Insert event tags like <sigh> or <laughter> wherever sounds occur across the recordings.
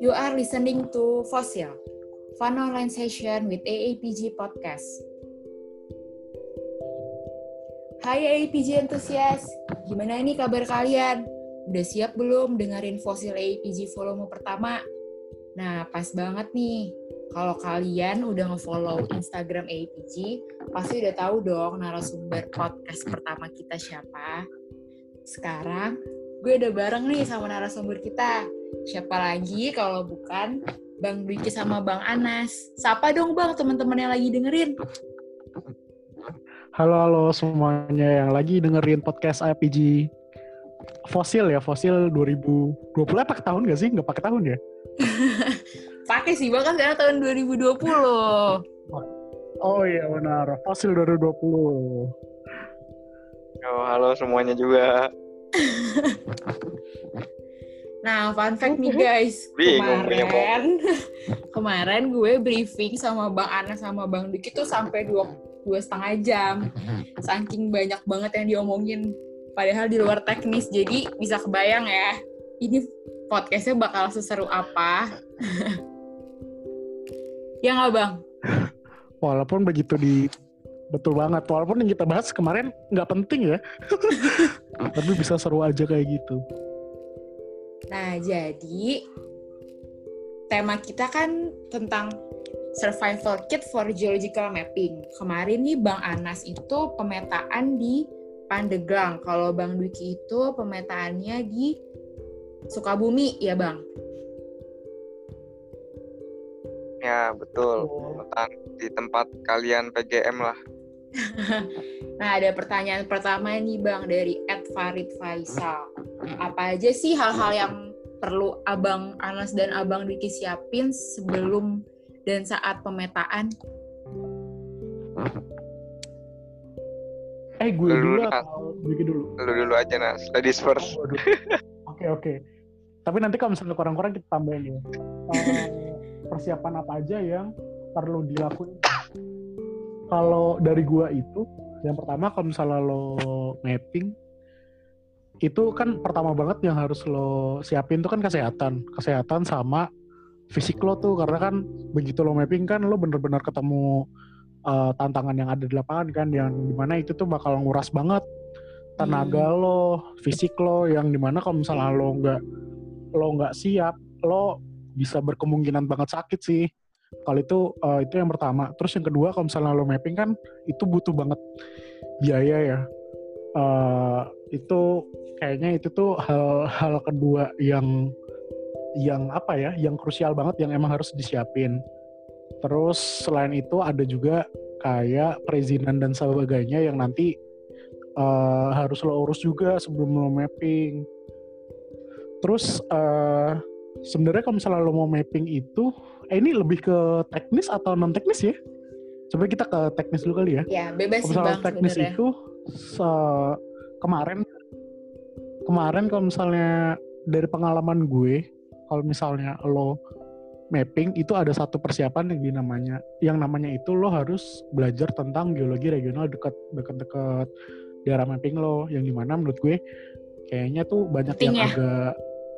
You are listening to Fossil, Fun Online Session with AAPG Podcast. Hai AAPG Enthusiast, gimana ini kabar kalian? Udah siap belum dengerin Fossil AAPG volume pertama? Nah, pas banget nih. Kalau kalian udah nge-follow Instagram AAPG, pasti udah tahu dong narasumber podcast pertama kita siapa. Sekarang gue udah bareng nih sama narasumber kita. Siapa lagi kalau bukan Bang Dwiki sama Bang Anas. Sapa dong Bang teman-teman yang lagi dengerin. Halo halo semuanya yang lagi dengerin podcast IPG Fosil ya, Fosil 2020 pakai tahun gak sih? Nggak pakai tahun ya? <laughs> pakai sih, bahkan sekarang tahun 2020. Oh iya benar, Fosil 2020. Oh, halo semuanya juga. <laughs> nah, fun fact nih guys. Bingung, kemarin, <laughs> kemarin gue briefing sama Bang Ana sama Bang Diki tuh sampai dua, dua setengah jam. Saking banyak banget yang diomongin. Padahal di luar teknis. Jadi bisa kebayang ya. Ini podcastnya bakal seseru apa. <laughs> ya nggak Bang? Walaupun begitu di Betul banget. Walaupun yang kita bahas kemarin nggak penting ya. <laughs> Tapi bisa seru aja kayak gitu. Nah, jadi tema kita kan tentang survival kit for geological mapping. Kemarin nih Bang Anas itu pemetaan di Pandeglang. Kalau Bang Dwiki itu pemetaannya di Sukabumi ya Bang? Ya, betul. Pemetaan di tempat kalian PGM lah. Nah, ada pertanyaan pertama nih Bang dari Ed Farid Faisal. Apa aja sih hal-hal yang perlu Abang Anas dan Abang Diki siapin sebelum dan saat pemetaan? Eh, gue dulu, dulu atau Diki dulu? Lu dulu aja, Nas. Ladies first. Oke, oh, oke. Okay, Tapi nanti kalau misalnya kurang-kurang kita tambahin ya. Uh, persiapan apa aja yang perlu dilakukan kalau dari gua itu yang pertama kalau misalnya lo mapping itu kan pertama banget yang harus lo siapin tuh kan kesehatan kesehatan sama fisik lo tuh karena kan begitu lo mapping kan lo bener-bener ketemu uh, tantangan yang ada di lapangan kan yang di mana itu tuh bakal nguras banget tenaga hmm. lo fisik lo yang di mana kalau misalnya lo nggak lo nggak siap lo bisa berkemungkinan banget sakit sih kalau itu uh, itu yang pertama. Terus yang kedua kalau misalnya lo mapping kan itu butuh banget biaya ya. Uh, itu kayaknya itu tuh hal-hal kedua yang yang apa ya, yang krusial banget yang emang harus disiapin. Terus selain itu ada juga kayak perizinan dan sebagainya yang nanti uh, harus lo urus juga sebelum lo mapping. Terus uh, sebenarnya kalau misalnya lo mau mapping itu eh, ini lebih ke teknis atau non teknis ya? Coba kita ke teknis dulu kali ya. Ya, bebas sih bang. teknis sebenernya. itu se kemarin kemarin kalau misalnya dari pengalaman gue, kalau misalnya lo mapping itu ada satu persiapan yang namanya yang namanya itu lo harus belajar tentang geologi regional dekat dekat dekat daerah mapping lo yang di mana menurut gue kayaknya tuh banyak Penting yang ya? agak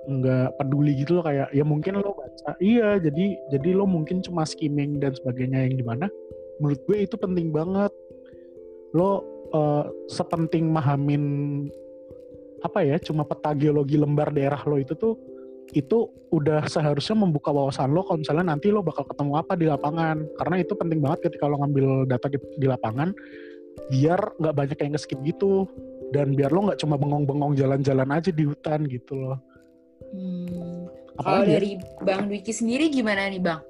nggak peduli gitu loh kayak ya mungkin lo baca. Iya jadi jadi lo mungkin cuma skimming dan sebagainya yang di mana menurut gue itu penting banget. Lo uh, sepenting mahamin apa ya cuma peta geologi lembar daerah lo itu tuh itu udah seharusnya membuka wawasan lo kalau misalnya nanti lo bakal ketemu apa di lapangan. Karena itu penting banget ketika lo ngambil data di, lapangan biar nggak banyak yang nge-skip gitu. Dan biar lo nggak cuma bengong-bengong jalan-jalan aja di hutan gitu loh Hmm. Kalau ya? dari Bang Dwiki sendiri gimana nih Bang?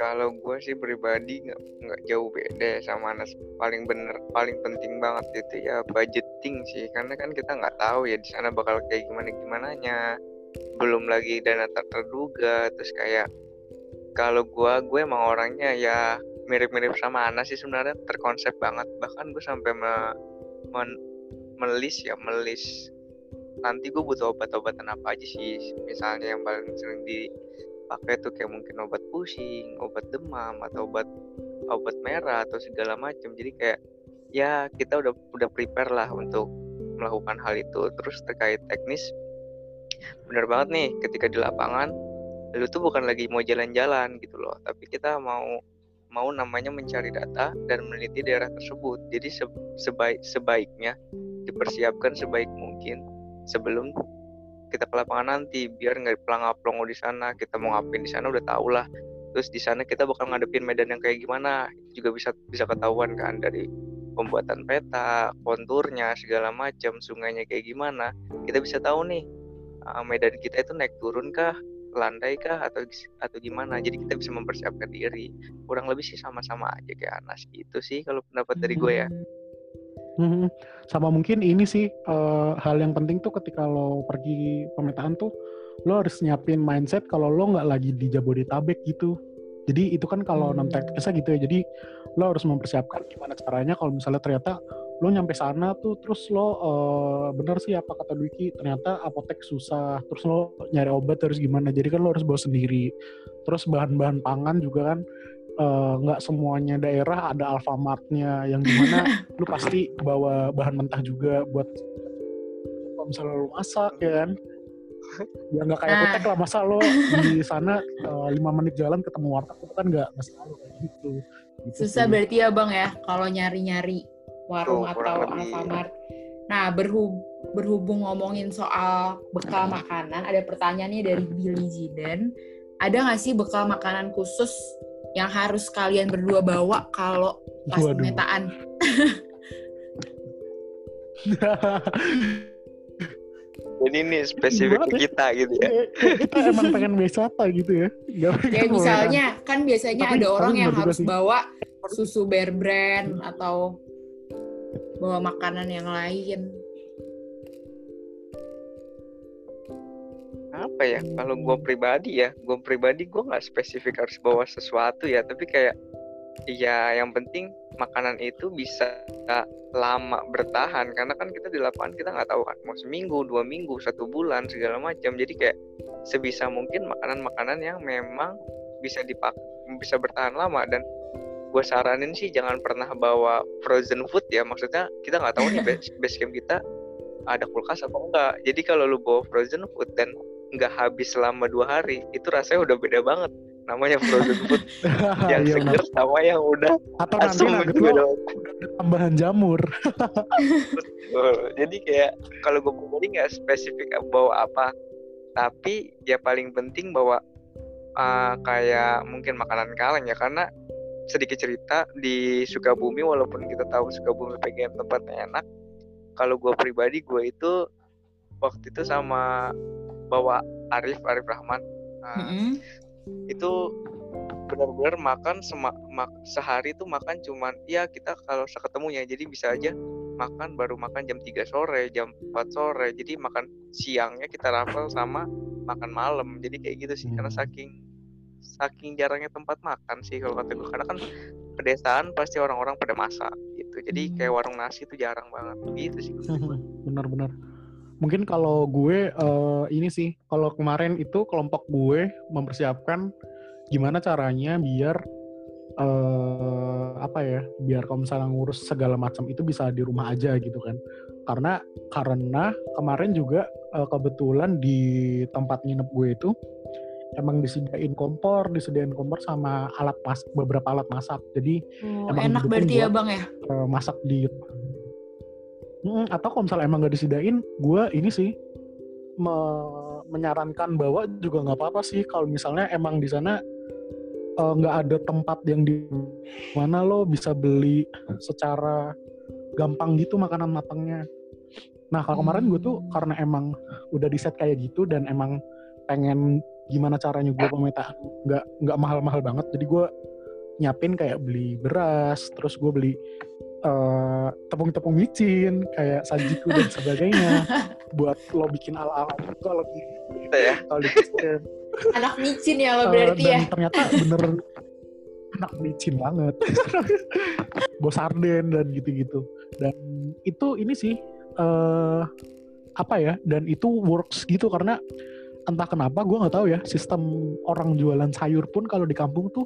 Kalau gue sih pribadi nggak nggak jauh beda sama Anas paling bener paling penting banget itu ya budgeting sih karena kan kita nggak tahu ya di sana bakal kayak gimana gimana nya belum lagi dana tak terduga terus kayak kalau gue gue emang orangnya ya mirip-mirip sama Anas sih sebenarnya terkonsep banget bahkan gue sampai me, men, melis ya melis. Nanti gue butuh obat-obatan apa aja sih? Misalnya yang paling sering dipakai tuh kayak mungkin obat pusing obat demam atau obat obat merah atau segala macam jadi kayak ya kita udah udah prepare lah untuk melakukan hal itu. Terus terkait teknis benar banget nih ketika di lapangan lu tuh bukan lagi mau jalan-jalan gitu loh. Tapi kita mau mau namanya mencari data dan meneliti daerah tersebut. Jadi se sebaik sebaiknya dipersiapkan sebaik mungkin sebelum kita ke lapangan nanti biar nggak pelangap pelongo di sana kita mau ngapain di sana udah tau lah. Terus di sana kita bakal ngadepin medan yang kayak gimana itu juga bisa bisa ketahuan kan dari pembuatan peta konturnya segala macam sungainya kayak gimana. Kita bisa tahu nih uh, medan kita itu naik turun kah landai kah atau atau gimana. Jadi kita bisa mempersiapkan diri. Kurang lebih sih sama-sama aja kayak Anas. Gitu sih kalau pendapat dari gue ya Hmm. Sama mungkin ini sih uh, hal yang penting tuh ketika lo pergi pemetaan tuh lo harus nyiapin mindset kalau lo nggak lagi di Jabodetabek gitu. Jadi itu kan kalau non teknisnya gitu ya. Jadi lo harus mempersiapkan gimana caranya kalau misalnya ternyata lo nyampe sana tuh terus lo uh, bener sih apa kata Dwiki ternyata apotek susah terus lo nyari obat harus gimana jadi kan lo harus bawa sendiri terus bahan-bahan pangan juga kan nggak uh, semuanya daerah ada Alfamartnya yang di mana <laughs> lu pasti bawa bahan mentah juga buat kalau misalnya lu masak ya kan? Ya nggak kayak kutek lah masa lo di sana lima uh, menit jalan ketemu warteg itu kan nggak nggak selalu kayak gitu, gitu susah sih. berarti ya bang ya kalau nyari-nyari warung oh, atau Alfamart. Nah berhub berhubung ngomongin soal bekal makanan ada pertanyaan nih dari Billy Zidan ada nggak sih bekal makanan khusus yang harus kalian berdua bawa kalau pas Waduh. pemetaan? <laughs> Jadi ini spesifik ke ya? kita gitu ya. Kita emang pengen wisata gitu ya. ya misalnya kan biasanya tapi, ada orang yang harus sih. bawa susu bear brand atau bawa makanan yang lain. Apa ya kalau gue pribadi ya gue pribadi gue nggak spesifik harus bawa sesuatu ya tapi kayak ya yang penting makanan itu bisa lama bertahan karena kan kita di lapangan kita nggak tahu kan mau seminggu dua minggu satu bulan segala macam. Jadi kayak sebisa mungkin makanan-makanan yang memang bisa dipak bisa bertahan lama. Dan gue saranin sih jangan pernah bawa frozen food ya maksudnya kita nggak tahu nih <laughs> base, base camp kita ada kulkas apa enggak. Jadi kalau lu bawa frozen food dan nggak habis selama dua hari itu rasanya udah beda banget. Namanya frozen food. <laughs> Yang iya, seger sama yang udah atau nanti nugget beda tambahan jamur. Jadi kayak kalau gue pribadi nggak spesifik bawa apa. Tapi ya paling penting bawa uh, kayak mungkin makanan kaleng ya. Karena sedikit cerita di Sukabumi walaupun kita tahu Sukabumi pengen tempatnya enak kalau gue pribadi gue itu waktu itu sama bawa Arif Arif Rahman nah, mm-hmm. itu benar-benar makan sema- mak- sehari tuh makan cuman ya kita kalau seketemunya jadi bisa aja makan baru makan jam 3 sore jam 4 sore jadi makan siangnya kita rapel sama makan malam jadi kayak gitu sih karena hmm. saking saking jarangnya tempat makan sih kalau kata gue karena kan pedesaan pasti orang-orang pada masak gitu jadi kayak hmm. warung nasi itu jarang banget gitu sih <laughs> benar-benar mungkin kalau gue uh, ini sih kalau kemarin itu kelompok gue mempersiapkan gimana caranya biar uh, apa ya biar kalau misalnya ngurus segala macam itu bisa di rumah aja gitu kan karena karena kemarin juga uh, kebetulan di tempat nginep gue itu emang disediain kompor, disediain kompor sama alat mas beberapa alat masak. Jadi oh, emang enak berarti ya bang ya. masak di Hmm, atau kalau misalnya emang gak disediain, gue ini sih me menyarankan bahwa juga nggak apa-apa sih kalau misalnya emang di sana eh, nggak uh, ada tempat yang di mana lo bisa beli secara gampang gitu makanan matangnya. Nah kalau kemarin gue tuh hmm. karena emang udah di set kayak gitu dan emang pengen gimana caranya gue pemetaan nggak nggak mahal-mahal banget, jadi gue nyiapin kayak beli beras, terus gue beli uh, tepung-tepung micin kayak sajiku dan sebagainya. <laughs> Buat lo bikin ala-ala kalau gitu ya. Kalau anak micin ya lo berarti uh, dan ya ternyata bener anak micin banget. <laughs> Bos sarden dan gitu-gitu. Dan itu ini sih uh, apa ya dan itu works gitu karena entah kenapa gue nggak tahu ya sistem orang jualan sayur pun kalau di kampung tuh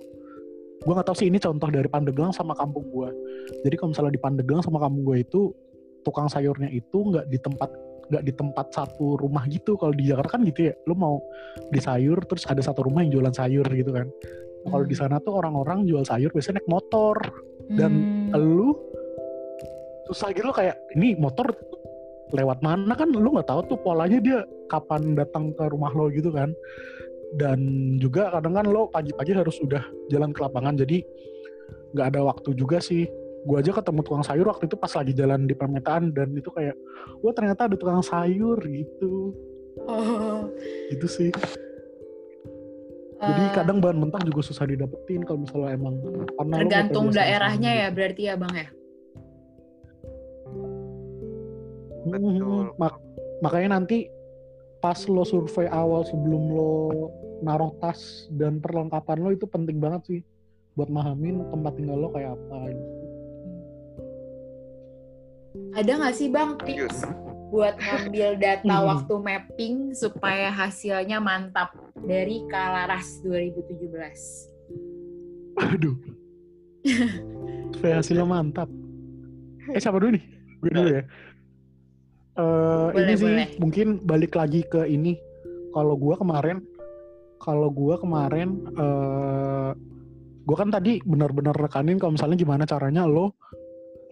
gue nggak tahu sih ini contoh dari Pandeglang sama kampung gue jadi kalau misalnya di Pandeglang sama kampung gue itu tukang sayurnya itu nggak di tempat nggak di tempat satu rumah gitu. Kalau di Jakarta kan gitu ya lu mau di sayur terus ada satu rumah yang jualan sayur gitu kan. Nah, kalau di Hmm. sana tuh orang-orang jual sayur biasanya naik motor. Dan Hmm. lu susah gitu loh, kayak ini motor lewat mana kan? Lu nggak tahu tuh polanya dia kapan datang ke rumah lo gitu kan dan juga kadang kan lo pagi-pagi harus udah jalan ke lapangan jadi nggak ada waktu juga sih gua aja ketemu tukang sayur waktu itu pas lagi jalan di permetaan dan itu kayak wah ternyata ada tukang sayur gitu Oh. gitu sih jadi Eh, kadang bahan mentah juga susah didapetin kalau misalnya emang tergantung daerahnya ya gitu. berarti ya bang ya. Betul. Hmm, mak- makanya nanti pas lo survei awal sebelum lo naruh tas dan perlengkapan lo itu penting banget sih buat mahamin tempat tinggal lo kayak apa gitu. Ada nggak sih bang tips buat ngambil data Hmm. waktu mapping supaya hasilnya mantap dari Kalaras 2017? Aduh. <laughs> Supaya hasilnya mantap. Eh siapa dulu nih? Gue dulu ya. Eh Boleh, ini sih boleh. mungkin balik lagi ke ini. Kalau gua kemarin, kalau gua kemarin, eh gua kan tadi benar-benar rekanin kalau misalnya gimana caranya lo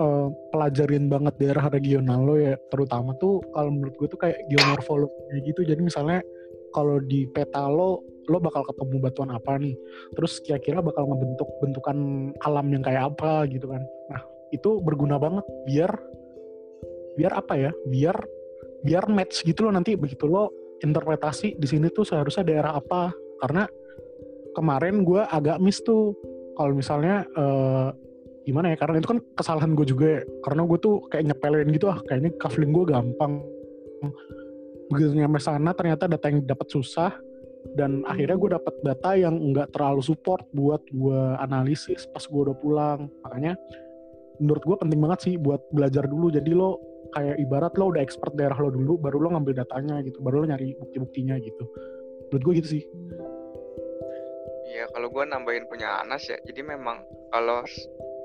eh, pelajarin banget daerah regional lo ya, terutama tuh kalau menurut gue tuh kayak geomorfologi gitu. Jadi misalnya kalau di peta lo lo bakal ketemu batuan apa nih? Terus kira-kira bakal ngebentuk bentukan alam yang kayak apa gitu kan. Nah itu berguna banget biar biar apa ya? Biar biar match gitu loh nanti. Begitu lo interpretasi di sini tuh seharusnya daerah apa karena kemarin gue agak miss tuh. Kalau misalnya eh, gimana ya karena itu kan kesalahan gue juga ya. Karena gue tuh kayak nyepelin gitu ah kayaknya kafling gue gampang. Begitu nyampe sana ternyata data yang dapat susah dan akhirnya gue dapat data yang nggak terlalu support buat gue analisis pas gue udah pulang. Makanya menurut gue penting banget sih buat belajar dulu. Jadi lo kayak ibarat lo udah expert daerah lo dulu baru lo ngambil datanya gitu baru lo nyari bukti-buktinya gitu menurut gue gitu sih Iya, kalau gue nambahin punya Anas ya. Jadi memang kalau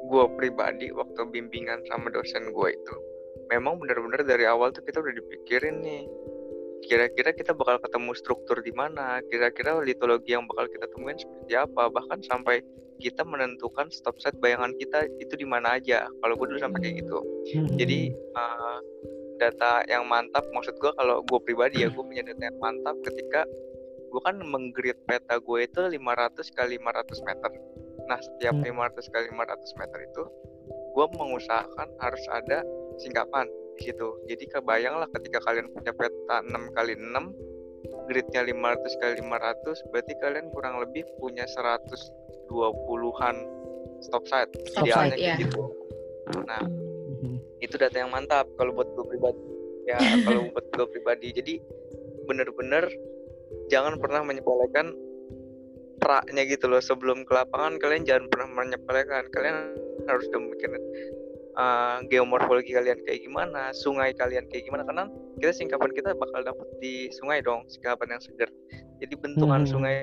gue pribadi waktu bimbingan sama dosen gue itu, memang benar-benar dari awal tuh kita udah dipikirin nih. Kira-kira kita bakal ketemu struktur di mana, kira-kira litologi yang bakal kita temuin seperti apa, bahkan sampai kita menentukan stop set bayangan kita itu di mana aja. Kalau gue dulu sampai kayak gitu. Jadi uh, data yang mantap, maksud gue kalau gue pribadi ya gue punya data yang mantap ketika gue kan menggrid peta gue itu 500 kali 500 meter. Nah setiap Hmm. 500 kali 500 meter itu gue mengusahakan harus ada singkapan di situ. Jadi kebayang lah ketika kalian punya peta 6 kali 6 gridnya 500 kali 500 berarti kalian kurang lebih punya 120-an stop site Stop idealnya site, kayak ya. gitu. Nah Mhm. itu data yang mantap kalau buat gue pribadi ya kalau buat gue pribadi jadi bener-bener jangan pernah menyepelekan praknya gitu loh. Sebelum ke lapangan kalian jangan pernah menyepelekan. Kalian harus udah mikirin uh, geomorfologi kalian kayak gimana sungai kalian kayak gimana. Karena kita singkapan kita bakal dapet di sungai dong singkapan yang segar. Jadi bentukan Hmm. sungai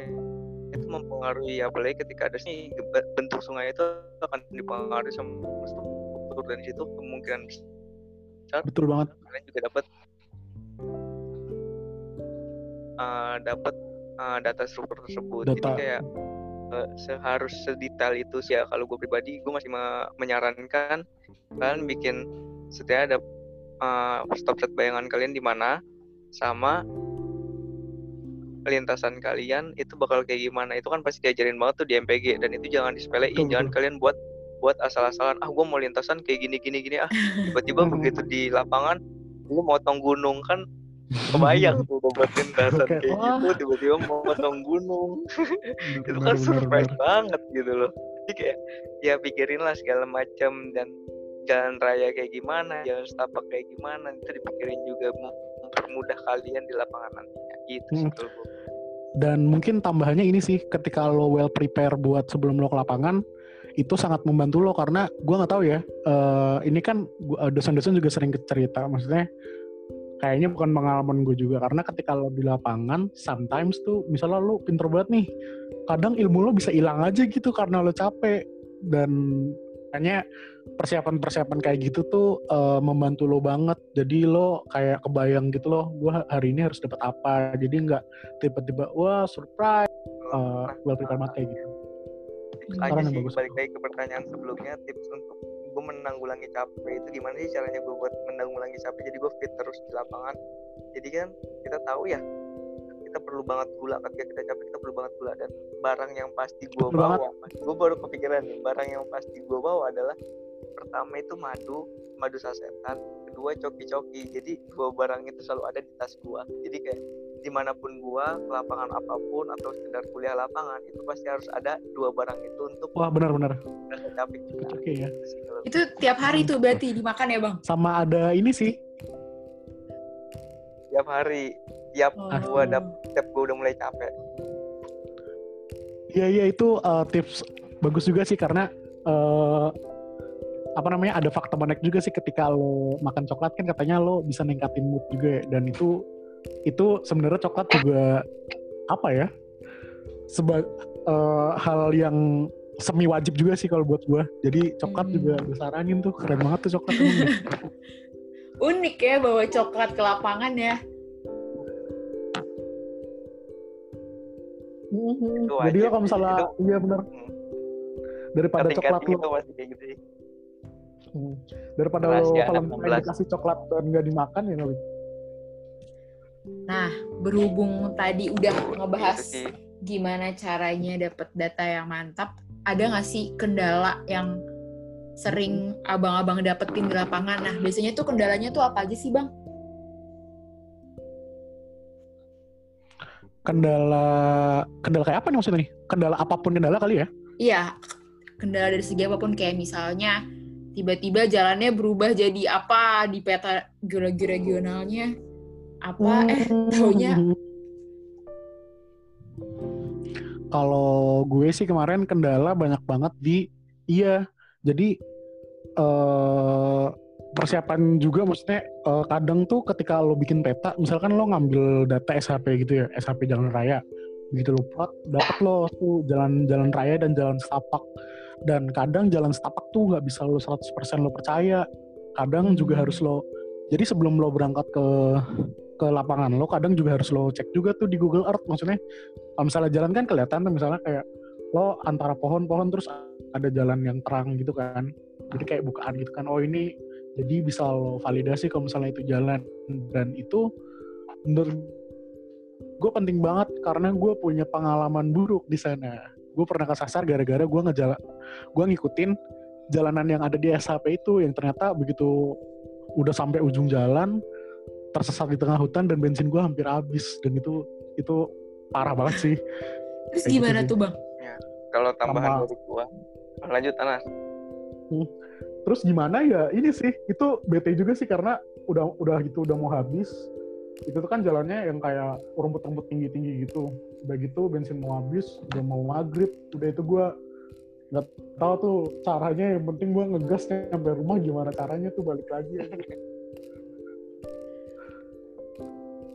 itu mempengaruhi apalagi ketika ada sih bentuk sungai itu akan dipengaruhi sama struktur. Dan situ kemungkinan besar betul banget. kalian juga dapat uh, dapat uh, data struktur tersebut. Jadi Data. kayak uh, seharus sedetail itu sih ya kalau gue pribadi. Gue masih me- menyarankan kalian bikin setiap ada uh, stop set bayangan kalian di mana sama lintasan kalian itu bakal kayak gimana. Itu kan pasti diajarin banget tuh di MPG dan itu jangan disepelein. Betul, jangan kalian buat buat asal-asalan ah gue mau lintasan kayak gini gini gini ah. <laughs> Tiba-tiba begitu di lapangan lu motong gunung kan kebayang <laughs> buat lintasan Oke. kayak Wah. gitu tiba-tiba mau motong gunung <laughs> itu kan bener, surprise bener. banget gitu loh jadi kayak ya pikirin lah segala macam dan jalan raya kayak gimana jalan setapak kayak gimana itu dipikirin juga mem- mempermudah kalian di lapangan nantinya gitu sih Hmm. kalau gua. Dan mungkin tambahannya ini sih, ketika lo well prepare buat sebelum lo ke lapangan, itu sangat membantu lo karena gue nggak tahu ya. eh, ini kan gua- dosen-dosen juga sering cerita, maksudnya kayaknya bukan pengalaman gue juga. Karena ketika lo di lapangan sometimes tuh misalnya lo pinter banget nih kadang ilmu lo bisa hilang aja gitu karena lo capek. Dan kayaknya persiapan-persiapan kayak gitu tuh uh, membantu lo banget. Jadi lo kayak kebayang gitu loh gue hari ini harus dapat apa. Jadi nggak tiba-tiba wah surprise. Uh, well prepared banget kayak gitu. Aja sih bagus. balik lagi ke pertanyaan sebelumnya tips untuk gue menanggulangi capek itu gimana sih caranya gue buat menanggulangi capek? Jadi gue fit terus di lapangan. Jadi kan kita tahu ya kita perlu banget gula. Ketika kita capek kita perlu banget gula. Dan barang yang pasti gue bawa gue baru kepikiran nih barang yang pasti gue bawa adalah pertama itu madu madu sasetan kedua coki-coki. Jadi dua barang itu selalu ada di tas gue jadi kayak di mana pun gua ke lapangan apa pun atau sekedar kuliah lapangan itu pasti harus ada dua barang itu untuk wah benar-benar capek oke ya itu tiap hari tuh berarti dimakan ya bang? Sama ada ini sih. Tiap hari. Tiap oh. gua dap tiap gua udah mulai capek. Iya iya itu uh, tips bagus juga sih karena uh, apa namanya ada fakta menarik juga sih ketika lo makan coklat kan katanya lo bisa ningkatin mood juga ya dan itu itu sebenarnya coklat juga apa ya? Seba uh, hal yang semi wajib juga sih kalau buat gue jadi coklat hmm. juga gue saranin tuh keren banget tuh coklat <laughs> unik ya bawa coklat ke lapangan ya. Mm-hmm. jadi lo kalau misalnya iya benar daripada coklat lo gitu hmm. daripada lo kalau dikasih coklat dan nggak dimakan ya nggak Nah, berhubung tadi udah ngebahas gimana caranya dapat data yang mantap, ada nggak sih kendala yang sering abang-abang dapetin di lapangan? Nah, biasanya tuh kendalanya tuh apa aja sih, Bang? Kendala kendala kayak apa nih maksudnya nih? Kendala apa pun kendala kali ya? Iya, kendala dari segi apa pun kayak misalnya tiba-tiba jalannya berubah jadi apa di peta geologi regionalnya apa? Eh taunya kalau gue sih kemarin kendala banyak banget di iya jadi uh, persiapan juga maksudnya uh, kadang tuh ketika lo bikin peta misalkan lo ngambil data SHP gitu ya SHP jalan raya begitu lo plot dapat lo tuh jalan jalan raya dan jalan setapak. Dan kadang jalan setapak tuh nggak bisa lo 100% lo percaya kadang juga harus lo jadi sebelum lo berangkat ke ke lapangan. Lo kadang juga harus lo cek juga tuh di Google Earth maksudnya kalau misalnya jalan kan kelihatan tuh misalnya kayak lo antara pohon-pohon terus ada jalan yang terang gitu kan. Jadi kayak bukaan gitu kan oh ini jadi bisa lo validasi kalau misalnya itu jalan. Dan itu menurut gue penting banget karena gue punya pengalaman buruk di sana. Gue pernah kesasar gara-gara gue ngejalan gue ngikutin jalanan yang ada di SHP itu yang ternyata begitu udah sampai ujung jalan tersesat di tengah hutan dan bensin gue hampir habis dan itu itu parah banget sih. Terus Kayak gimana gitu tuh bang? Ya, kalau tambahan Tambah. dari gue, lanjut Anas. Hmm. Terus gimana ya ini sih itu bete juga sih karena udah udah gitu udah mau habis itu tuh kan jalannya yang kayak rumput-rumput tinggi-tinggi gitu udah gitu bensin mau habis udah mau maghrib udah itu gue nggak tahu tuh caranya yang penting gue ngegas sampai rumah gimana caranya tuh balik lagi <laughs>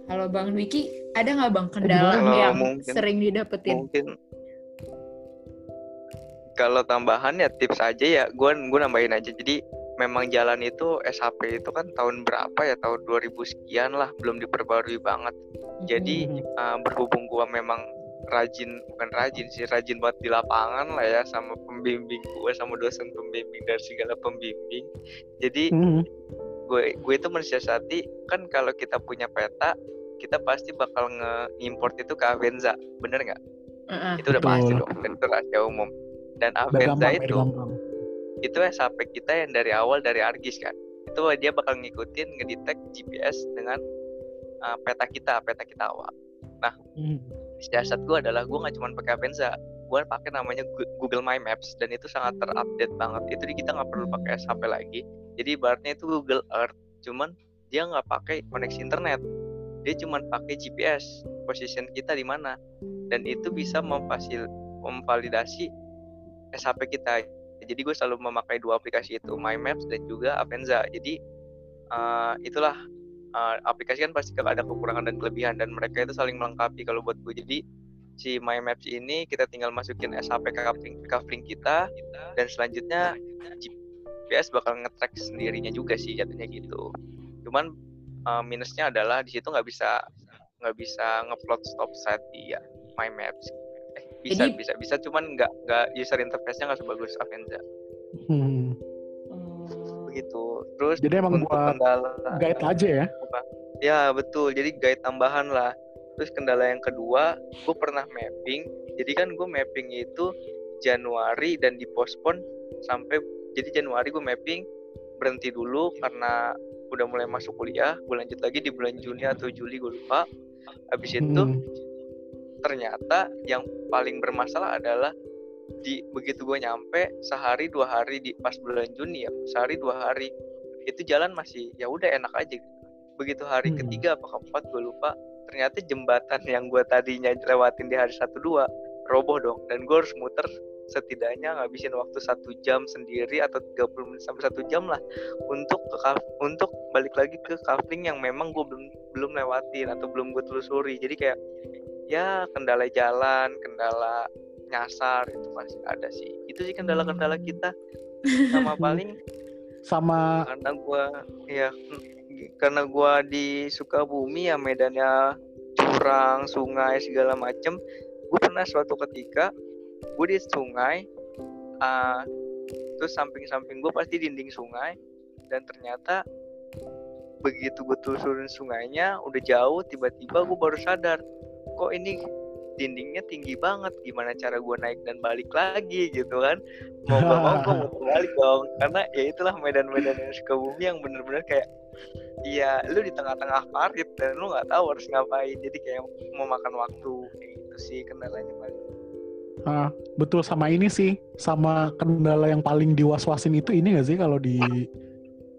Kalau Bang Wiki, ada nggak Bang kendala kalau yang mungkin, sering didapetin? Mungkin kalau tambahan ya tips aja ya, gue gue nambahin aja. Jadi memang jalan itu SHP itu kan tahun berapa ya tahun 2000 sekian lah belum diperbarui banget. Jadi hmm. uh, berhubung gue memang rajin bukan rajin sih rajin buat di lapangan lah ya sama pembimbing gue sama dosen pembimbing dari segala pembimbing. Jadi hmm. gue gue itu mensiasati kan kalau kita punya peta kita pasti bakal nge-import itu ke Avenza, bener nggak? Uh-uh. Itu udah Betul. pasti dong, itu rahasia umum. Dan Avenza gampang, itu, itu SAP kita yang dari awal dari Argis kan. Itu dia bakal ngikutin ngedetect GPS dengan uh, peta kita, peta kita awal. Nah, hmm. siasat gue adalah gue nggak cuma pakai Avenza, gue pakai namanya Google My Maps dan itu sangat terupdate banget. Itu kita nggak perlu pakai SAP lagi. Jadi ibaratnya itu Google Earth, cuman dia nggak pakai koneksi internet dia cuma pakai GPS position kita di mana. Dan itu bisa memfasil memvalidasi SHP kita. Jadi gue selalu memakai dua aplikasi itu My Maps dan juga Avenza. Jadi uh, itulah uh, aplikasi kan pasti ada kekurangan dan kelebihan dan mereka itu saling melengkapi kalau buat gue jadi si My Maps ini kita tinggal masukin SHP coupling coupling kita dan selanjutnya GPS bakal nge-track sendirinya juga sih jatuhnya gitu. Cuman uh, minusnya adalah di situ nggak bisa nggak bisa ngeplot stop set di ya, My Maps eh, bisa Jadi, bisa bisa cuman nggak nggak user interface-nya nggak sebagus Avenza hmm. begitu. Terus jadi emang buat kendala guide aja ya? Ya betul. Jadi guide tambahan lah. Terus kendala yang kedua gue pernah mapping. Jadi kan gue mapping itu Januari dan dipospon sampai jadi Januari gue mapping berhenti dulu karena udah mulai masuk kuliah gue lanjut lagi di bulan Juni atau Juli gue lupa habis itu hmm. ternyata yang paling bermasalah adalah di begitu gue nyampe sehari dua hari di pas bulan Juni ya sehari dua hari itu jalan masih ya udah enak aja gitu. begitu hari hmm. ketiga apa keempat gue lupa ternyata jembatan yang gue tadinya lewatin di hari satu dua roboh dong dan gue harus muter setidaknya ngabisin waktu satu jam sendiri atau 30 menit sampai satu jam lah untuk ke untuk balik lagi ke kafling yang memang gue belum belum lewatin atau belum gue telusuri. Jadi kayak ya kendala jalan kendala nyasar itu pasti ada sih. Itu sih kendala-kendala kita. <laughs> Sama paling sama karena gue ya karena gua di Sukabumi ya medannya curang sungai segala macem gue pernah suatu ketika gue di sungai uh, terus samping-samping gue pasti dinding sungai dan ternyata begitu gue telusurin sungainya udah jauh tiba-tiba gue baru sadar kok ini dindingnya tinggi banget? Gimana cara gue naik dan balik lagi? Gitu kan. Mau gak mau gue <laughs> mau balik dong karena ya itulah medan-medan yang Sukabumi yang bener-bener kayak iya lu di tengah-tengah parit dan lu nggak tahu harus ngapain. Jadi kayak mau makan waktu kayak gitu sih kendalanya paling ah, betul sama ini sih sama kendala yang paling diwaswasin itu ini gak sih kalau di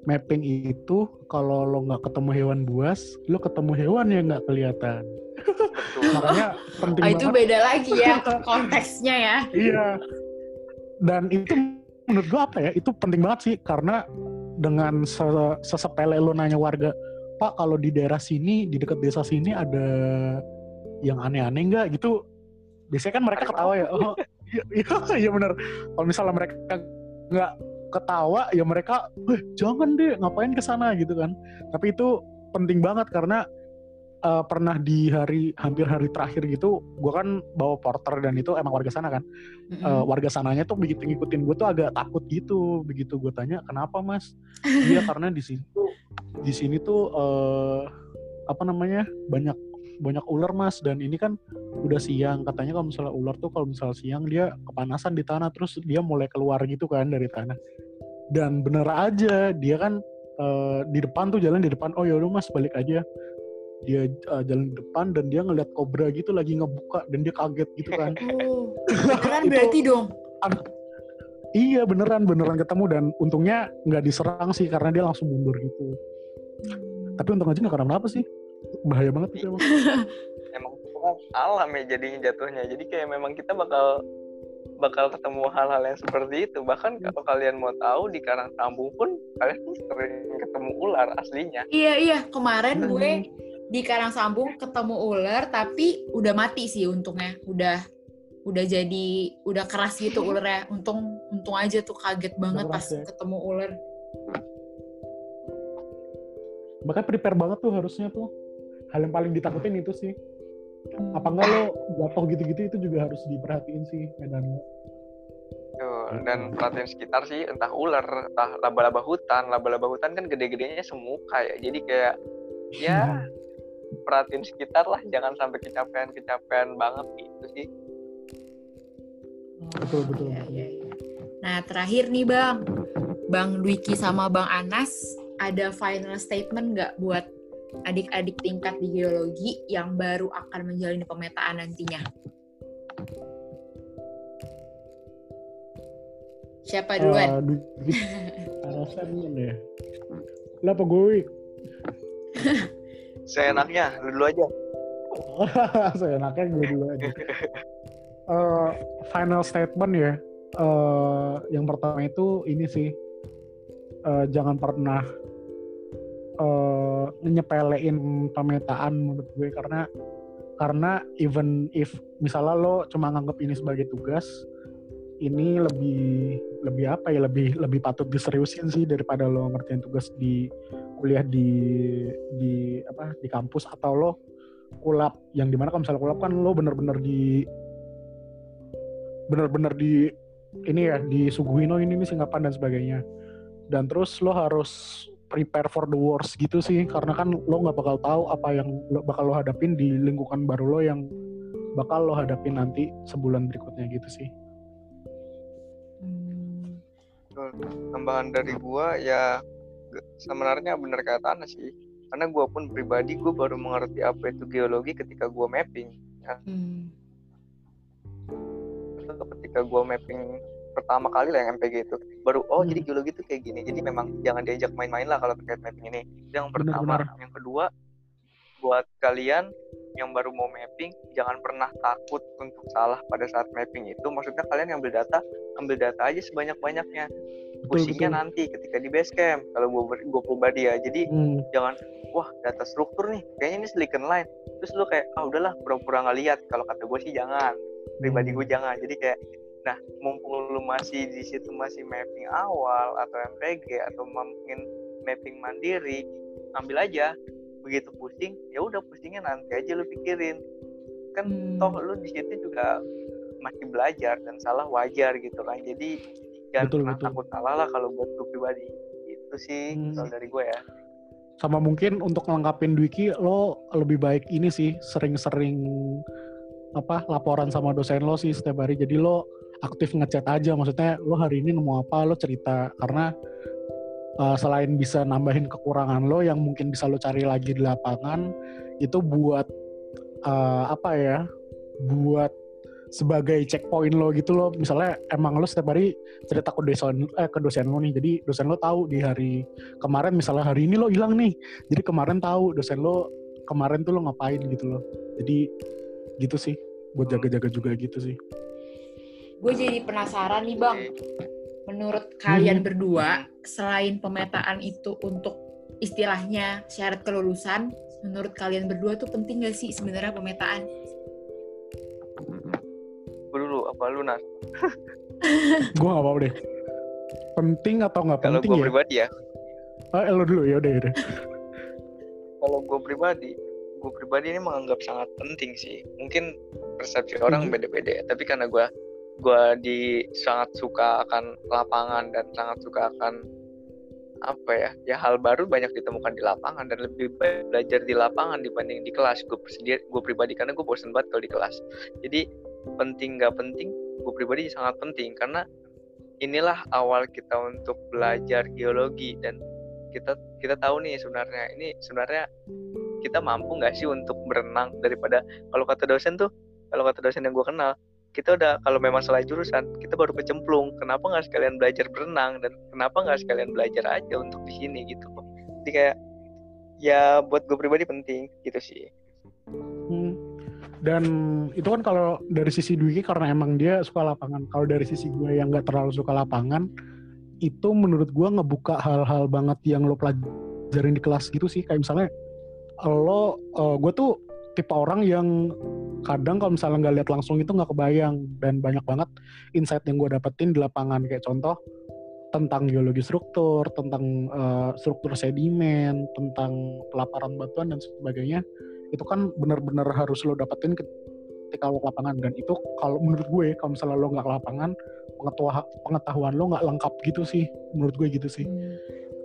mapping itu kalau lo nggak ketemu hewan buas lo ketemu hewan yang nggak kelihatan. Makanya penting oh, itu beda lagi ya konteksnya ya. Iya. Dan itu menurut gua apa ya itu penting banget sih karena dengan sesepele lo nanya warga pak kalau di daerah sini di dekat desa sini ada yang aneh-aneh nggak? Gitu biasanya kan mereka ketawa ya. oh iya iya, iya benar kalau misalnya mereka nggak ketawa ya mereka eh jangan deh ngapain ke sana? gitu kan. Tapi itu penting banget karena uh, pernah di hari hampir hari terakhir gitu gue kan bawa porter dan itu emang warga sana kan. Mm-hmm. uh, warga sananya tuh begitu ngikutin gue tuh agak takut gitu. Begitu gue tanya kenapa mas? Iya karena di sini tuh di sini tuh uh, apa namanya banyak banyak ular mas dan ini kan udah siang katanya kalau misalnya ular tuh kalau misalnya siang dia kepanasan di tanah terus dia mulai keluar gitu kan dari tanah dan bener aja dia kan uh, di depan tuh jalan di depan oh yaudah mas balik aja dia uh, jalan di depan dan dia ngeliat kobra gitu lagi ngebuka dan dia kaget gitu kan. <laughs> Oh, <laughs> beneran berarti dong. iya beneran beneran ketemu dan untungnya nggak diserang sih karena dia langsung mundur gitu. Hmm. Tapi untung aja nggak kenapa sih. Bahaya banget itu emang. <laughs> emang alam ya jadinya jatuhnya. Jadi kayak memang kita bakal bakal ketemu hal-hal yang seperti itu. Bahkan kalau kalian mau tahu di Karang Sambung pun kalian sering ketemu ular aslinya. Iya iya kemarin gue di Karang Sambung ketemu ular tapi udah mati sih untungnya udah udah jadi udah keras gitu <laughs> ularnya untung untung aja tuh kaget banget pas ya. ketemu ular makanya prepare banget tuh harusnya tuh hal yang paling ditakutin itu sih. Apa enggak lo jatuh gitu-gitu itu juga harus diperhatiin sih medan. Lo dan perhatian sekitar sih entah ular entah laba-laba hutan. Laba-laba hutan kan gede-gedenya semuka ya. Jadi kayak ya hmm perhatiin sekitar lah. Jangan sampai kecapean kecapean banget gitu sih. Betul betul. Ya, ya, ya. nah terakhir nih bang. Bang Dwiki sama bang Anas ada final statement nggak buat adik-adik tingkat di geologi yang baru akan menjalani pemetaan nantinya. Siapa duluan? uh, <laughs> alasan ya? Lah apa gue? <laughs> Saya enaknya lu dulu aja. <laughs> Saya enaknya gue dulu aja. Uh, final statement ya. Uh, yang pertama itu ini sih. Uh, jangan pernah uh, nyepelein pemetaan menurut gue. Karena karena even if misalnya lo cuma nganggap ini sebagai tugas ini lebih lebih apa ya lebih lebih patut diseriusin sih daripada lo ngerjain tugas di kuliah di di apa di kampus. Atau lo kulap yang di mana kalau misalnya kulap kan lo bener-bener di bener-bener di ini ya disuguhin oh ini nih singkapan dan sebagainya. Dan terus lo harus prepare for the worst gitu sih karena kan lo nggak bakal tahu apa yang lo bakal lo hadapin di lingkungan baru lo yang bakal lo hadapin nanti sebulan berikutnya gitu sih. Hmm. Tambahan dari gua ya sebenarnya benar kata Ana sih karena gua pun pribadi gua baru mengerti apa itu geologi ketika gua mapping ya. Hmm. ketika gua mapping pertama kali lah yang MPG itu. Baru oh hmm. jadi geologi itu kayak gini. Jadi memang jangan diajak main-main lah kalau terkait mapping ini. Yang pertama. benar, benar. yang kedua buat kalian yang baru mau mapping jangan pernah takut untuk salah pada saat mapping itu. Maksudnya kalian ambil data ambil data aja sebanyak banyaknya pusingnya nanti ketika di base camp kalau gue gue pribadi ya. Jadi hmm. jangan wah data struktur nih kayaknya ini silicon line. Terus lu kayak ah udahlah pura-pura nggak lihat. Kalau kata gue sih jangan. Pribadi gue hmm. jangan. Jadi kayak Nah, mumpung lu masih di situ masih mapping awal atau MPG atau mungkin mapping mandiri, ambil aja. Begitu pusing, ya udah pusingnya nanti aja lu pikirin. Kan hmm. toh lu di situ juga masih belajar dan salah wajar gitu kan. Jadi jangan betul, pernah betul. takut salah lah kalau buat gue pribadi. Itu sih hmm. soal dari gue ya. Sama mungkin untuk ngelengkapin Dwiki lo lebih baik ini sih sering-sering apa laporan sama dosen lo sih setiap hari. Jadi lo aktif ngechat aja. Maksudnya lo hari ini nemu apa? Lo cerita. Karena uh, selain bisa nambahin kekurangan lo yang mungkin bisa lo cari lagi di lapangan itu buat uh, apa ya buat sebagai checkpoint lo gitu lo misalnya emang lo setiap hari cerita ke dosen eh ke dosen lo nih. Jadi dosen lo tahu di hari kemarin misalnya hari ini lo hilang nih. Jadi kemarin tahu dosen lo kemarin tuh lo ngapain? Gitu lo jadi gitu sih. Buat jaga-jaga juga gitu sih gue jadi penasaran nih bang. Menurut kalian hmm. berdua selain pemetaan itu untuk istilahnya syarat kelulusan menurut kalian berdua tuh penting gak sih sebenarnya pemetaan? Dulu apa lu nas? <laughs> Gue gak apa-apa deh. Penting atau nggak penting kalau gue ya? pribadi ya. Ah lo dulu ya udah ya udah. Kalau gue pribadi gue pribadi ini menganggap sangat penting sih. Mungkin persepsi orang hmm. beda-beda tapi karena gue gue di sangat suka akan lapangan dan sangat suka akan apa ya ya hal baru banyak ditemukan di lapangan dan lebih baik belajar di lapangan dibanding di kelas. Gue sendiri gue pribadi karena gue bosan banget kalau di kelas. Jadi penting nggak penting gue pribadi sangat penting karena inilah awal kita untuk belajar geologi dan kita kita tahu nih sebenarnya ini sebenarnya kita mampu nggak sih untuk berenang daripada kalau kata dosen tuh kalau kata dosen yang gue kenal kita udah kalau memang salah jurusan kita baru kecemplung. Kenapa nggak sekalian belajar berenang? Dan kenapa nggak sekalian belajar aja untuk di sini gitu jadi kayak ya buat gue pribadi penting gitu sih. Hmm. dan itu kan kalau dari sisi Dwi karena emang dia suka lapangan. Kalau dari sisi gue yang nggak terlalu suka lapangan itu menurut gue ngebuka hal-hal banget yang lo pelajarin di kelas gitu sih. Kayak misalnya lo uh, gue tuh tipe orang yang kadang kalau misalnya nggak lihat langsung itu nggak kebayang. Dan banyak banget insight yang gue dapetin di lapangan. Kayak contoh tentang geologi struktur, tentang uh, struktur sedimen, tentang pelaparan batuan dan sebagainya. Itu kan benar-benar harus lo dapetin ketika lo ke lapangan. Dan itu kalau menurut gue kalau misalnya lo nggak ke lapangan pengetahuan pengetahuan lo nggak lengkap gitu sih. Menurut gue gitu sih. Hmm.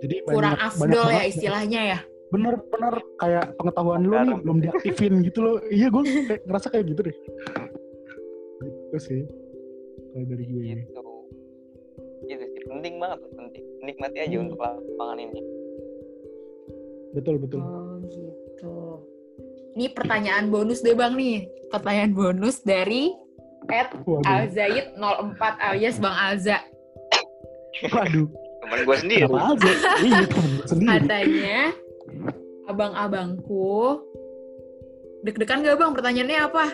jadi kurang banyak, afdol banyak ya istilahnya ya bener-bener kayak pengetahuan lu nih belum diaktifin gitu loh. <laughs> Iya gue kayak ngerasa kayak gitu deh. Itu sih. Kalau dari gue ini. Itu itu sih. Penting banget penting. Nikmati aja hmm. untuk lapangan ini. Betul betul. Oh gitu. Ini pertanyaan bonus deh bang nih. Pertanyaan bonus dari Ed Alzaid 04 alias Bang Alza. Waduh. Teman gue sendiri. Alza. Iya temen sendiri. Katanya abang-abangku. Deg-degan gak bang? Pertanyaannya apa?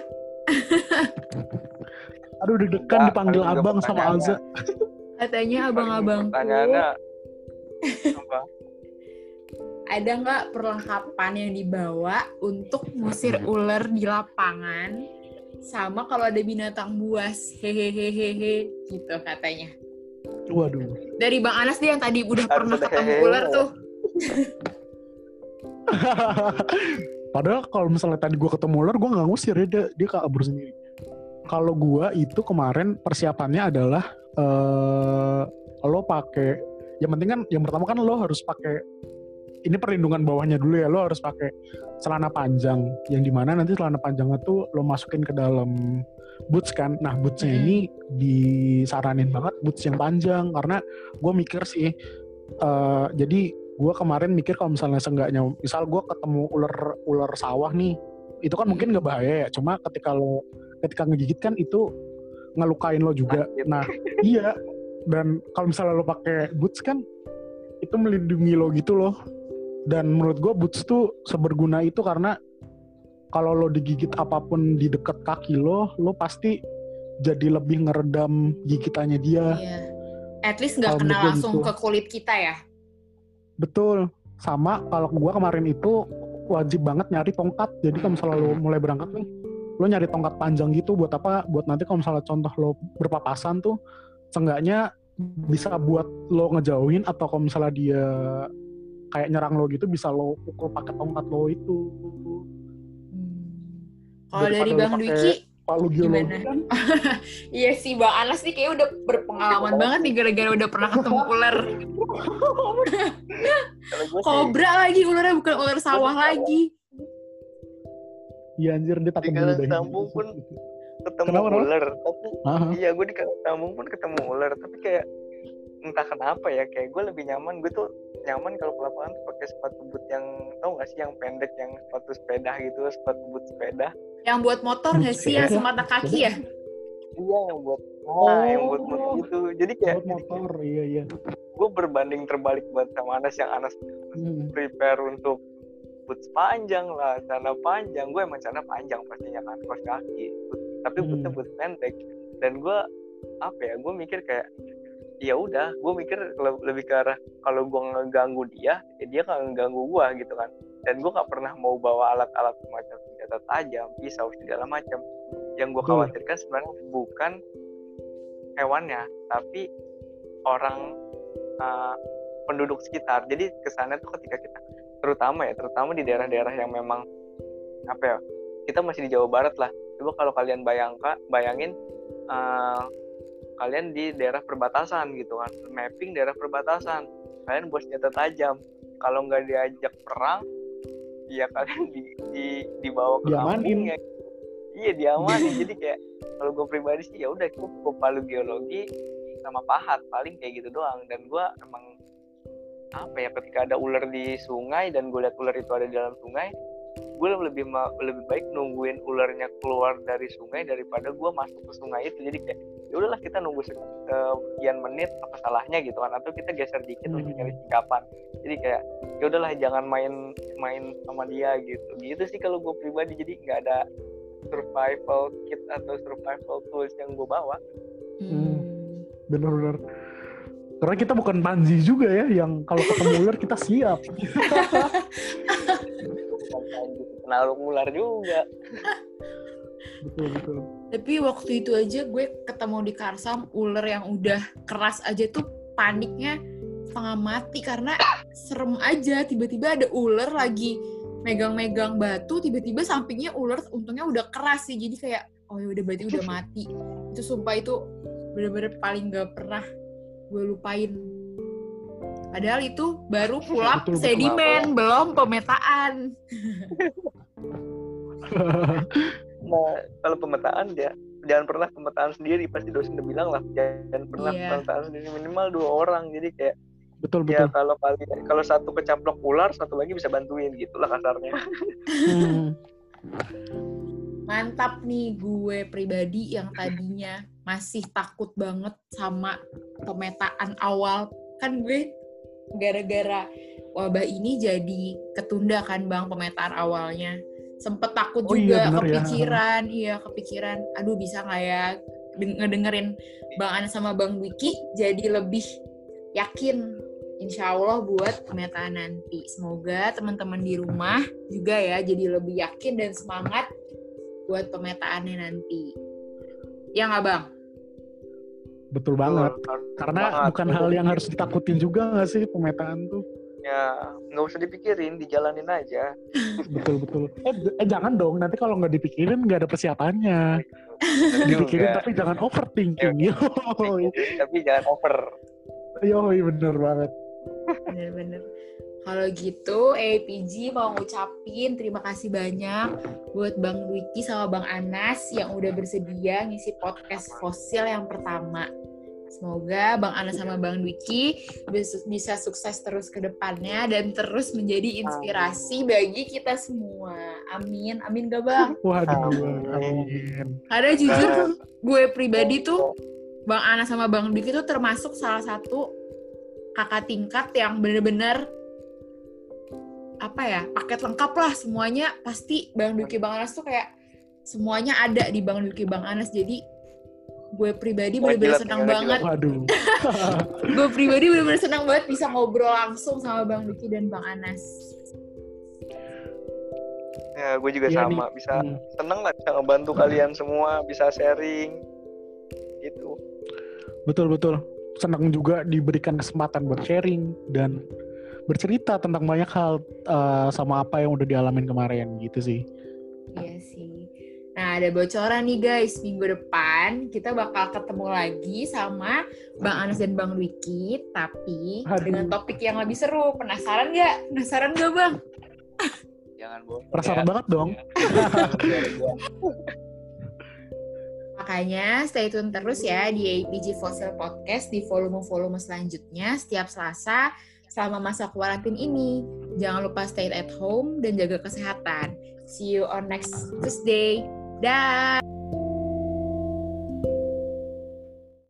<laughs> Aduh deg-degan dipanggil abang sama Alza. <laughs> Katanya abang-abangku. pertanyaannya apa? <laughs> Ada nggak perlengkapan yang dibawa untuk ngusir ular di lapangan? Sama kalau ada binatang buas. Hehehehehe gitu katanya. Waduh. dari bang Anas dia yang tadi udah pernah ketemu ular tuh <laughs> Padahal kalau misalnya tadi gue ketemu ular, gue nggak ngusir ya, dia, dia kabur sendiri. Kalau gue itu kemarin persiapannya adalah eh lo pakai, yang penting kan, yang pertama kan lo harus pakai ini perlindungan bawahnya dulu ya, lo harus pakai celana panjang, yang di mana nanti celana panjangnya tuh lo masukin ke dalam boots kan. Nah bootsnya Hmm. ini disaranin banget boots yang panjang karena gue mikir sih, eh jadi gue kemarin mikir kalau misalnya seenggaknya misal gue ketemu ular ular sawah nih itu kan mungkin nggak bahaya ya cuma ketika lo ketika ngegigit kan itu ngelukain lo juga nah iya dan kalau misalnya lo pakai boots kan itu melindungi lo gitu loh dan menurut gue boots tuh seberguna itu karena kalau lo digigit apa pun di dekat kaki lo lo pasti jadi lebih ngeredam gigitannya dia Iya. At least nggak kena langsung gitu. ke kulit kita ya. Betul. Sama kalau gua kemarin itu wajib banget nyari tongkat. Jadi kalau misalnya lo mulai berangkat nih, lo nyari tongkat panjang gitu buat apa? Buat nanti kalau misalnya contoh lo berpapasan tuh, seenggaknya bisa buat lo ngejauhin atau kalau misalnya dia kayak nyerang lo gitu bisa lo pukul pakai tongkat lo itu. Kalau dari Bang Dwiki, Palu geologi Gimana? kan <laughs> iya sih Bang Anas nih kayak udah berpengalaman banget nih gara-gara udah pernah <laughs> ketemu ular. Kobra lagi, ularnya bukan ular sawah lagi. Iya anjir dia di takut Kalang diludahin. Sambung pun ketemu Kenapa, ular, tapi iya gue di Kalang Sambung pun ketemu ular, tapi kayak entah kenapa ya kayak gue lebih nyaman gue tuh nyaman kalau ke lapangan tuh pakai sepatu boot yang tau gak sih yang pendek yang sepatu sepeda gitu sepatu boot sepeda Yang buat motor nggak sih yang semata kaki ya? iya yang buat nah yang buat motor Oh. gitu jadi kayak Buat motor, iya iya. gue berbanding terbalik buat sama Anas yang Anas Hmm. prepare untuk boots panjang lah celana panjang gue emang celana panjang pastinya kan kaos kaki tapi Hmm. bootnya boot pendek dan gue apa ya gue mikir kayak ya udah gue mikir le- lebih ke arah kalau gue ngeganggu dia ya dia nggak ngeganggu gue gitu kan. Dan gue nggak pernah mau bawa alat-alat semacam senjata tajam pisau segala macam. Yang gue khawatirkan sebenarnya bukan hewannya tapi orang uh, penduduk sekitar. Jadi kesannya tuh ketika kita terutama ya terutama di daerah-daerah yang memang apa ya kita masih di Jawa Barat lah. Coba kalau kalian bayangkan bayangin uh, kalian di daerah perbatasan gitu kan. Mapping daerah perbatasan. Kalian buat senjata tajam. Kalau nggak diajak perang ya kalian di, di dibawa ke kampung ya. Iya diamanin. Jadi kayak kalau gue pribadi sih ya udah gue gue palu geologi sama pahat paling kayak gitu doang. Dan gue emang apa ya ketika ada ular di sungai dan gue lihat ular itu ada di dalam sungai gue lebih lebih baik nungguin ularnya keluar dari sungai daripada gue masuk ke sungai itu. Jadi kayak ya udahlah kita nunggu se- sekian menit apa salahnya gitu kan atau kita geser dikit Hmm. untuk nyari singkapan jadi kayak ya udahlah jangan main main sama dia gitu gitu sih kalau gue pribadi jadi nggak ada survival kit atau survival tools yang gue bawa Hmm. Bener-bener. Karena kita bukan panji juga ya, yang kalau ketemu ular kita siap. <laughs> <laughs> Bukan gitu penaruh ular juga betul betul. Tapi waktu itu aja gue ketemu di Karsam ular yang udah keras aja tuh paniknya setengah mati karena serem aja. Tiba-tiba ada ular lagi megang-megang batu tiba-tiba sampingnya ular untungnya udah keras sih. Jadi kayak oh ya udah berarti udah mati. Itu sumpah itu bener-bener paling gak pernah gue lupain. Padahal itu baru pulap Betul, betul. sedimen belum pemetaan <laughs> nah kalau pemetaan ya jangan pernah pemetaan sendiri pasti dosen udah bilang lah jangan pernah Iya. pemetaan sendiri minimal dua orang jadi kayak betul ya betul. kalau kalian kalau satu kecaplok ular satu lagi bisa bantuin gitulah kasarnya Hmm. <laughs> mantap nih gue pribadi yang tadinya masih takut banget sama pemetaan awal kan gue gara-gara wabah ini jadi ketunda kan bang pemetaan awalnya sempet takut Oh juga iya, bener ya. kepikiran iya kepikiran aduh bisa nggak ya deng- ngedengerin bang Ana sama bang Wiki jadi lebih yakin insya Allah buat pemetaan nanti. Semoga teman-teman di rumah juga ya jadi lebih yakin dan semangat buat pemetaannya nanti. Ya nggak bang? Betul banget. Betul, Karena banget. bukan hal yang harus ditakutin juga nggak sih pemetaan tuh. Ya nggak usah dipikirin dijalanin aja <laughs> Betul betul. Eh, eh jangan dong. Nanti kalau nggak dipikirin nggak ada persiapannya. Bener Dipikirin juga. tapi jangan overthinking. Yo, tapi jangan over yo bener banget. Bener-bener. Kalau gitu, APG mau ngucapin terima kasih banyak buat Bang Dwiki sama Bang Anas yang udah bersedia ngisi podcast fosil yang pertama. Semoga Bang Anas sama Bang Dwiki bis- bisa sukses terus ke depannya dan terus menjadi inspirasi bagi kita semua. Amin. Amin gak Bang? <laughs> Waduh, Amin. amin. Karena jujur gue pribadi tuh Bang Ana sama Bang Dwiki tuh termasuk salah satu kakak tingkat yang bener-bener apa ya paket lengkap lah semuanya pasti Bang Dwiki Bang Anas tuh kayak semuanya ada di Bang Dwiki Bang Anas jadi gue pribadi bener-bener senang banget Waduh. <laughs> gue pribadi bener-bener senang banget bisa ngobrol langsung sama Bang Dwiki dan Bang Anas ya gue juga Iya sama bisa Hmm. seneng lah bisa ngebantu kalian semua bisa sharing gitu Betul betul. Senang juga diberikan kesempatan buat sharing dan bercerita tentang banyak hal uh, sama apa yang udah dialamin kemarin gitu sih. Iya sih. Nah, ada bocoran nih guys. Minggu depan kita bakal ketemu lagi sama Bang Anas dan Bang Wiki, tapi Aduh. dengan topik yang lebih seru. Penasaran nggak? Penasaran nggak Bang? <laughs> jangan bohong Penasaran ya. banget dong. <laughs> Makanya stay tune terus ya di APG Fossil Podcast di volume-volume selanjutnya setiap Selasa selama masa kuarantin ini. Jangan lupa stay at home dan jaga kesehatan. See you on next Tuesday. Dah.